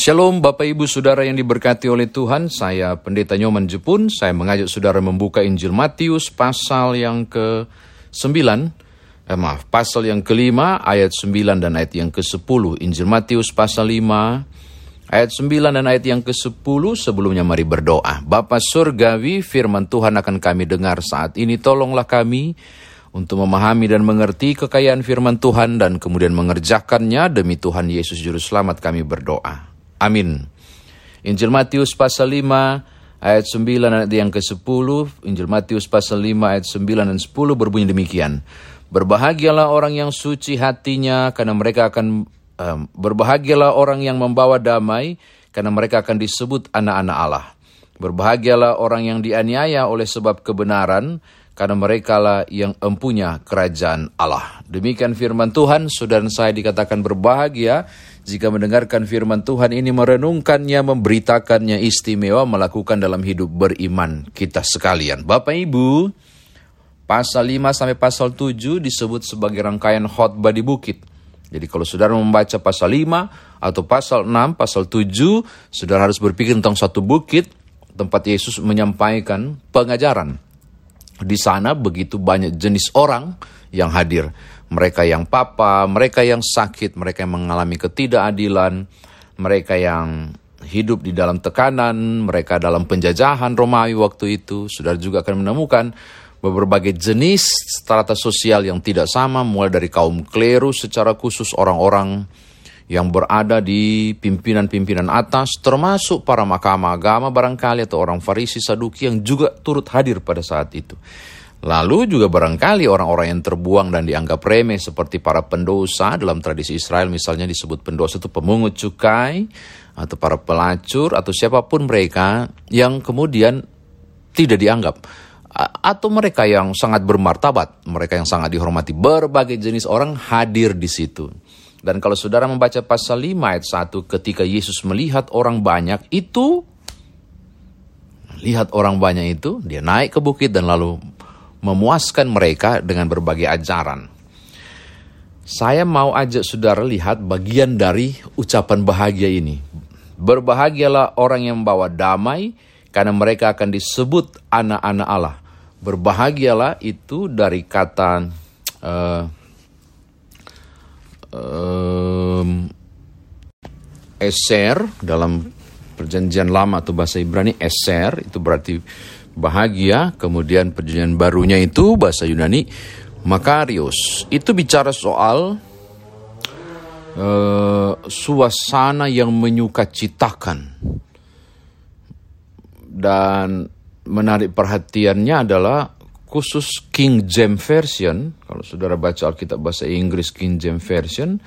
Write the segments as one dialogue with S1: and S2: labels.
S1: Shalom Bapak Ibu Saudara yang diberkati oleh Tuhan, saya Pendeta Nyoman Jepun, saya mengajak Saudara membuka Injil Matius pasal yang ke-9, eh, maaf, pasal yang kelima ayat 9 dan ayat yang ke-10. Injil Matius pasal 5 ayat 9 dan ayat yang ke-10 sebelumnya mari berdoa. Bapa Surgawi firman Tuhan akan kami dengar saat ini, tolonglah kami untuk memahami dan mengerti kekayaan firman Tuhan dan kemudian mengerjakannya demi Tuhan Yesus Juru Selamat kami berdoa. Amin. Injil Matius pasal 5 ayat 9 ayat yang ke-10, Injil Matius pasal 5 ayat 9 dan 10 berbunyi demikian. Berbahagialah orang yang suci hatinya karena mereka akan um, berbahagialah orang yang membawa damai karena mereka akan disebut anak-anak Allah. Berbahagialah orang yang dianiaya oleh sebab kebenaran karena mereka lah yang empunya kerajaan Allah. Demikian firman Tuhan, saudara saya dikatakan berbahagia jika mendengarkan firman Tuhan ini merenungkannya, memberitakannya istimewa melakukan dalam hidup beriman kita sekalian. Bapak Ibu, pasal 5 sampai pasal 7 disebut sebagai rangkaian khotbah di bukit. Jadi kalau saudara membaca pasal 5 atau pasal 6, pasal 7, saudara harus berpikir tentang satu bukit tempat Yesus menyampaikan pengajaran di sana begitu banyak jenis orang yang hadir. Mereka yang papa, mereka yang sakit, mereka yang mengalami ketidakadilan, mereka yang hidup di dalam tekanan, mereka dalam penjajahan Romawi waktu itu. Saudara juga akan menemukan berbagai jenis strata sosial yang tidak sama, mulai dari kaum kleru secara khusus orang-orang yang berada di pimpinan-pimpinan atas, termasuk para mahkamah agama barangkali atau orang Farisi Saduki yang juga turut hadir pada saat itu. Lalu juga barangkali orang-orang yang terbuang dan dianggap remeh seperti para pendosa dalam tradisi Israel misalnya disebut pendosa itu pemungut cukai atau para pelacur atau siapa pun mereka yang kemudian tidak dianggap atau mereka yang sangat bermartabat, mereka yang sangat dihormati, berbagai jenis orang hadir di situ. Dan kalau saudara membaca pasal 5 ayat 1 ketika Yesus melihat orang banyak itu lihat orang banyak itu dia naik ke bukit dan lalu memuaskan mereka dengan berbagai ajaran. Saya mau ajak saudara lihat bagian dari ucapan bahagia ini. Berbahagialah orang yang membawa damai karena mereka akan disebut anak-anak Allah. Berbahagialah itu dari kata uh, um, eser dalam perjanjian lama atau bahasa Ibrani eser itu berarti bahagia kemudian perjanjian barunya itu bahasa Yunani makarios. Itu bicara soal uh, suasana yang menyukacitakan. Dan menarik perhatiannya adalah khusus King James Version, kalau saudara baca Alkitab bahasa Inggris King James Version,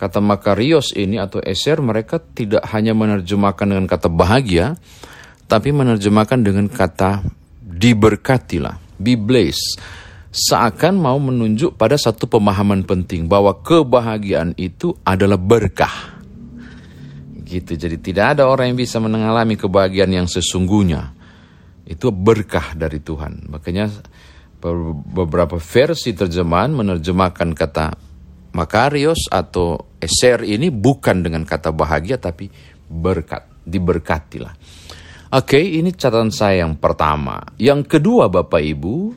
S1: kata Makarios ini atau Eser mereka tidak hanya menerjemahkan dengan kata bahagia, tapi menerjemahkan dengan kata diberkatilah, be blessed. Seakan mau menunjuk pada satu pemahaman penting bahwa kebahagiaan itu adalah berkah. Gitu, jadi tidak ada orang yang bisa mengalami kebahagiaan yang sesungguhnya itu berkah dari Tuhan. Makanya beberapa versi terjemahan menerjemahkan kata makarios atau eser ini bukan dengan kata bahagia tapi berkat, diberkatilah. Oke, ini catatan saya yang pertama. Yang kedua Bapak Ibu,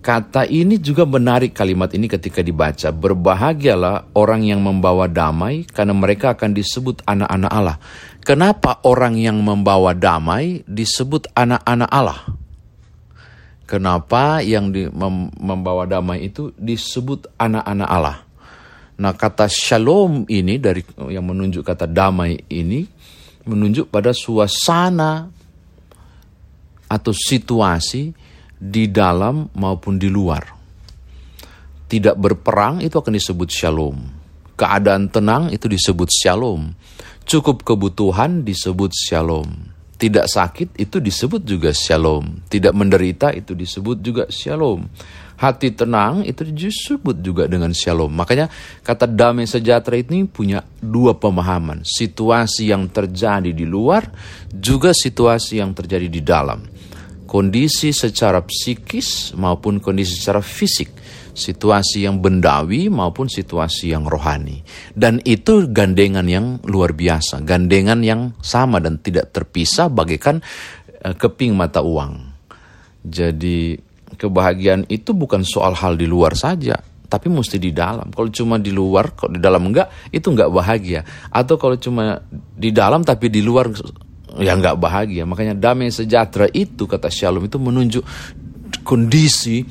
S1: kata ini juga menarik kalimat ini ketika dibaca. Berbahagialah orang yang membawa damai karena mereka akan disebut anak-anak Allah. Kenapa orang yang membawa damai disebut anak-anak Allah? Kenapa yang di, mem, membawa damai itu disebut anak-anak Allah? Nah kata shalom ini dari yang menunjuk kata damai ini menunjuk pada suasana atau situasi di dalam maupun di luar. Tidak berperang itu akan disebut shalom. Keadaan tenang itu disebut shalom. Cukup kebutuhan disebut shalom. Tidak sakit itu disebut juga shalom. Tidak menderita itu disebut juga shalom. Hati tenang itu disebut juga dengan shalom. Makanya kata damai sejahtera ini punya dua pemahaman. Situasi yang terjadi di luar juga situasi yang terjadi di dalam. Kondisi secara psikis maupun kondisi secara fisik situasi yang bendawi maupun situasi yang rohani. Dan itu gandengan yang luar biasa, gandengan yang sama dan tidak terpisah bagaikan uh, keping mata uang. Jadi kebahagiaan itu bukan soal hal di luar saja, tapi mesti di dalam. Kalau cuma di luar, kalau di dalam enggak, itu enggak bahagia. Atau kalau cuma di dalam tapi di luar ya enggak bahagia. Makanya damai sejahtera itu kata Shalom itu menunjuk kondisi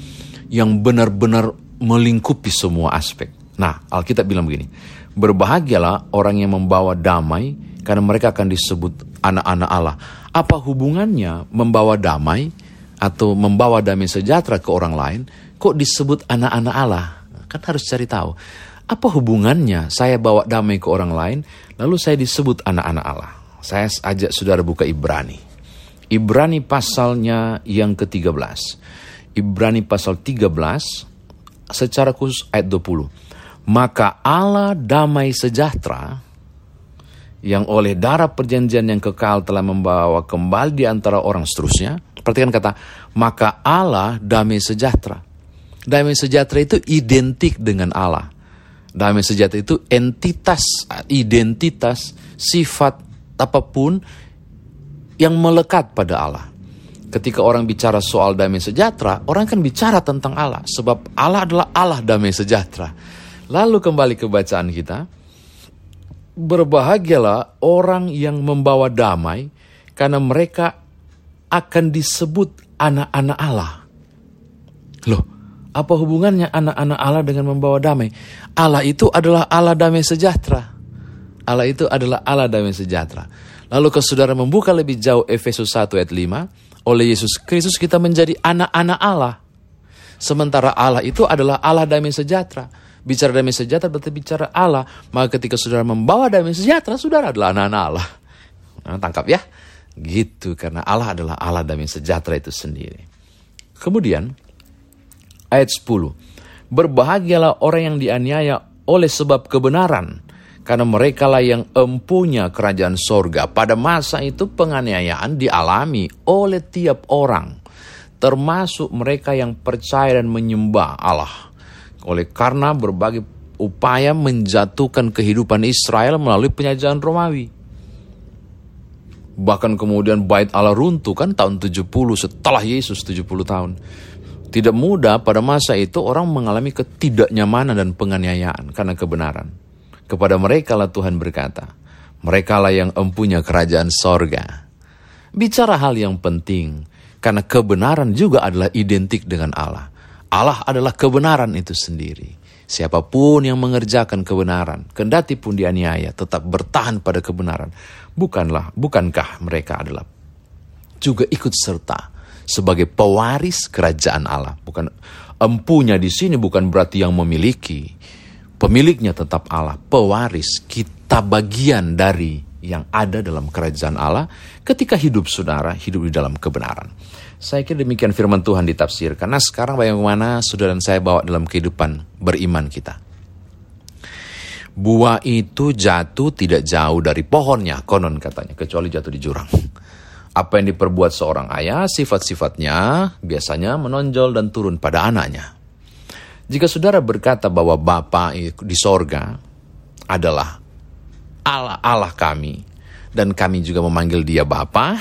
S1: yang benar-benar melingkupi semua aspek. Nah, Alkitab bilang begini, berbahagialah orang yang membawa damai karena mereka akan disebut anak-anak Allah. Apa hubungannya membawa damai atau membawa damai sejahtera ke orang lain kok disebut anak-anak Allah? Kan harus cari tahu. Apa hubungannya saya bawa damai ke orang lain lalu saya disebut anak-anak Allah? Saya ajak saudara buka Ibrani. Ibrani pasalnya yang ke-13. Ibrani pasal 13 secara khusus ayat 20. Maka Allah damai sejahtera yang oleh darah perjanjian yang kekal telah membawa kembali di antara orang seterusnya. Perhatikan kata, maka Allah damai sejahtera. Damai sejahtera itu identik dengan Allah. Damai sejahtera itu entitas, identitas, sifat apa pun yang melekat pada Allah ketika orang bicara soal damai sejahtera, orang kan bicara tentang Allah. Sebab Allah adalah Allah damai sejahtera. Lalu kembali ke bacaan kita. Berbahagialah orang yang membawa damai karena mereka akan disebut anak-anak Allah. Loh, apa hubungannya anak-anak Allah dengan membawa damai? Allah itu adalah Allah damai sejahtera. Allah itu adalah Allah damai sejahtera. Lalu ke saudara membuka lebih jauh Efesus 1 ayat 5, oleh Yesus Kristus kita menjadi anak-anak Allah. Sementara Allah itu adalah Allah damai sejahtera. Bicara damai sejahtera berarti bicara Allah. Maka ketika saudara membawa damai sejahtera, saudara adalah anak-anak Allah. Nah, tangkap ya. Gitu, karena Allah adalah Allah damai sejahtera itu sendiri. Kemudian, ayat 10. Berbahagialah orang yang dianiaya oleh sebab kebenaran karena mereka lah yang empunya kerajaan sorga. Pada masa itu penganiayaan dialami oleh tiap orang, termasuk mereka yang percaya dan menyembah Allah. Oleh karena berbagai upaya menjatuhkan kehidupan Israel melalui penjajahan Romawi. Bahkan kemudian bait Allah runtuh kan tahun 70 setelah Yesus 70 tahun. Tidak mudah pada masa itu orang mengalami ketidaknyamanan dan penganiayaan karena kebenaran. Kepada mereka lah Tuhan berkata, mereka lah yang empunya kerajaan sorga. Bicara hal yang penting, karena kebenaran juga adalah identik dengan Allah. Allah adalah kebenaran itu sendiri. Siapa pun yang mengerjakan kebenaran, kendati pun dianiaya, tetap bertahan pada kebenaran. Bukanlah, bukankah mereka adalah juga ikut serta sebagai pewaris kerajaan Allah. Bukan empunya di sini bukan berarti yang memiliki, Pemiliknya tetap Allah, pewaris, kita bagian dari yang ada dalam kerajaan Allah ketika hidup saudara hidup di dalam kebenaran. Saya kira demikian firman Tuhan ditafsirkan. Nah sekarang bagaimana saudara dan saya bawa dalam kehidupan beriman kita. Buah itu jatuh tidak jauh dari pohonnya, konon katanya, kecuali jatuh di jurang. Apa yang diperbuat seorang ayah, sifat-sifatnya biasanya menonjol dan turun pada anaknya. Jika saudara berkata bahwa Bapa di sorga adalah Allah, Allah kami, dan kami juga memanggil dia Bapa,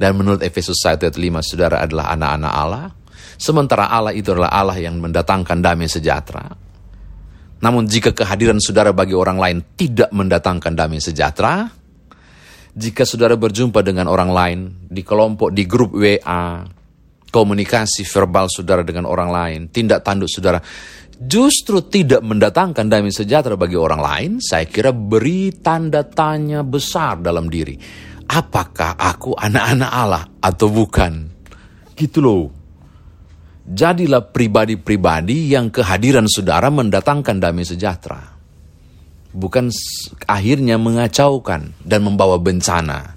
S1: dan menurut Efesus 1 ayat 5 saudara adalah anak-anak Allah, sementara Allah itu adalah Allah yang mendatangkan damai sejahtera. Namun jika kehadiran saudara bagi orang lain tidak mendatangkan damai sejahtera, jika saudara berjumpa dengan orang lain di kelompok, di grup WA, komunikasi verbal saudara dengan orang lain, tindak tanduk saudara, justru tidak mendatangkan damai sejahtera bagi orang lain, saya kira beri tanda tanya besar dalam diri. Apakah aku anak-anak Allah atau bukan? Gitu loh. Jadilah pribadi-pribadi yang kehadiran saudara mendatangkan damai sejahtera. Bukan akhirnya mengacaukan dan membawa bencana.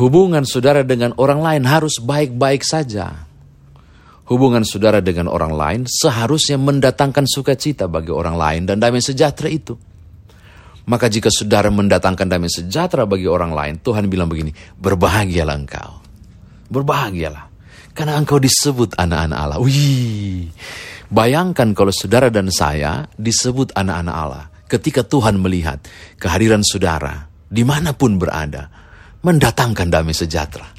S1: Hubungan saudara dengan orang lain harus baik-baik saja. Hubungan saudara dengan orang lain seharusnya mendatangkan sukacita bagi orang lain dan damai sejahtera itu. Maka jika saudara mendatangkan damai sejahtera bagi orang lain, Tuhan bilang begini, berbahagialah engkau. Berbahagialah. Karena engkau disebut anak-anak Allah. Wih, bayangkan kalau saudara dan saya disebut anak-anak Allah. Ketika Tuhan melihat kehadiran saudara, di mana pun berada, mendatangkan damai sejahtera.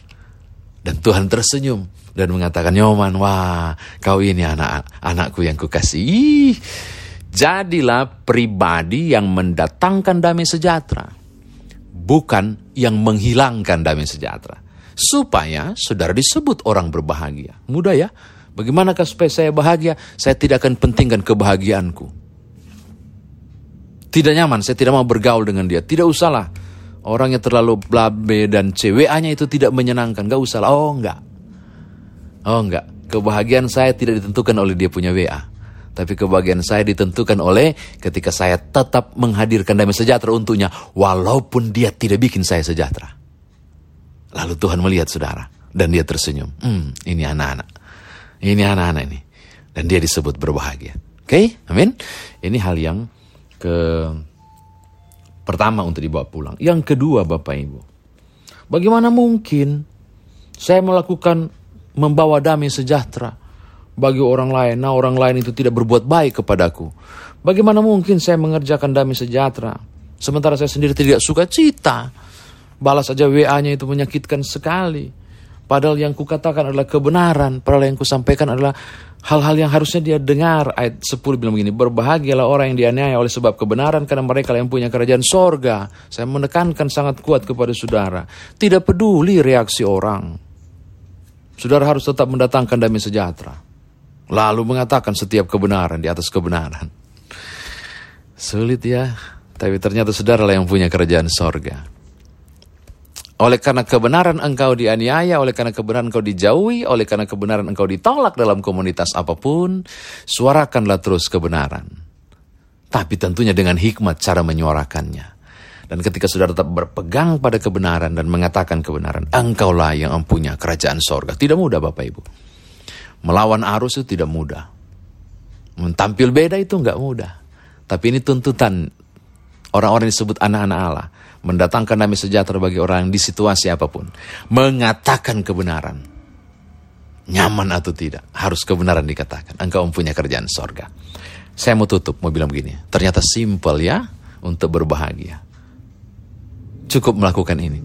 S1: Dan Tuhan tersenyum dan mengatakan, Nyoman, wah, kau ini anak anakku yang kukasih. Jadilah pribadi yang mendatangkan damai sejahtera. Bukan yang menghilangkan damai sejahtera supaya saudara disebut orang berbahagia. Mudah ya? Bagaimanakah supaya saya bahagia? Saya tidak akan pentingkan kebahagiaanku. Tidak nyaman, saya tidak mau bergaul dengan dia. Tidak usahlah. Orangnya terlalu blabe dan CWA-nya itu tidak menyenangkan. Gak usahlah. Oh enggak. Oh enggak. Kebahagiaan saya tidak ditentukan oleh dia punya WA. Tapi kebahagiaan saya ditentukan oleh ketika saya tetap menghadirkan damai sejahtera untuknya. Walaupun dia tidak bikin saya sejahtera. Lalu Tuhan melihat saudara. Dan dia tersenyum. Hmm, ini anak-anak. Ini anak-anak ini. Dan dia disebut berbahagia. Oke, okay? amin. Ini hal yang ke pertama untuk dibawa pulang. Yang kedua Bapak Ibu. Bagaimana mungkin saya melakukan membawa damai sejahtera bagi orang lain. Nah orang lain itu tidak berbuat baik kepadaku. Bagaimana mungkin saya mengerjakan damai sejahtera. Sementara saya sendiri tidak suka cita balas saja WA-nya itu menyakitkan sekali. Padahal yang kukatakan adalah kebenaran, padahal yang kusampaikan adalah hal-hal yang harusnya dia dengar. Ayat 10 bilang begini, berbahagialah orang yang dianiaya oleh sebab kebenaran karena mereka yang punya kerajaan sorga. Saya menekankan sangat kuat kepada saudara. Tidak peduli reaksi orang. Saudara harus tetap mendatangkan damai sejahtera. Lalu mengatakan setiap kebenaran di atas kebenaran. Sulit ya, tapi ternyata saudara lah yang punya kerajaan sorga. Oleh karena kebenaran engkau dianiaya, oleh karena kebenaran engkau dijauhi, oleh karena kebenaran engkau ditolak dalam komunitas apa pun, suarakanlah terus kebenaran. Tapi tentunya dengan hikmat cara menyuarakannya. Dan ketika saudara tetap berpegang pada kebenaran dan mengatakan kebenaran, engkaulah yang mempunyai kerajaan sorga. Tidak mudah Bapak Ibu. Melawan arus itu tidak mudah. Tampil beda itu nggak mudah. Tapi ini tuntutan orang-orang disebut anak-anak Allah mendatangkan damai sejahtera bagi orang di situasi apa pun. Mengatakan kebenaran. Nyaman atau tidak, harus kebenaran dikatakan. Engkau mempunyai kerjaan sorga. Saya mau tutup, mau bilang begini. Ternyata simpel ya untuk berbahagia. Cukup melakukan ini.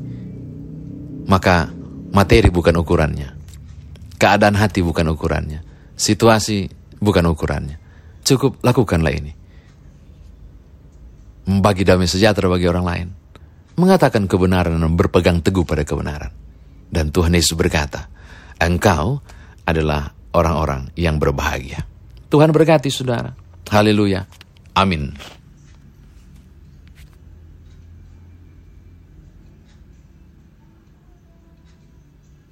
S1: Maka materi bukan ukurannya. Keadaan hati bukan ukurannya. Situasi bukan ukurannya. Cukup lakukanlah ini. Membagi damai sejahtera bagi orang lain mengatakan kebenaran dan berpegang teguh pada kebenaran. Dan Tuhan Yesus berkata, engkau adalah orang-orang yang berbahagia. Tuhan berkati saudara. Haleluya. Amin.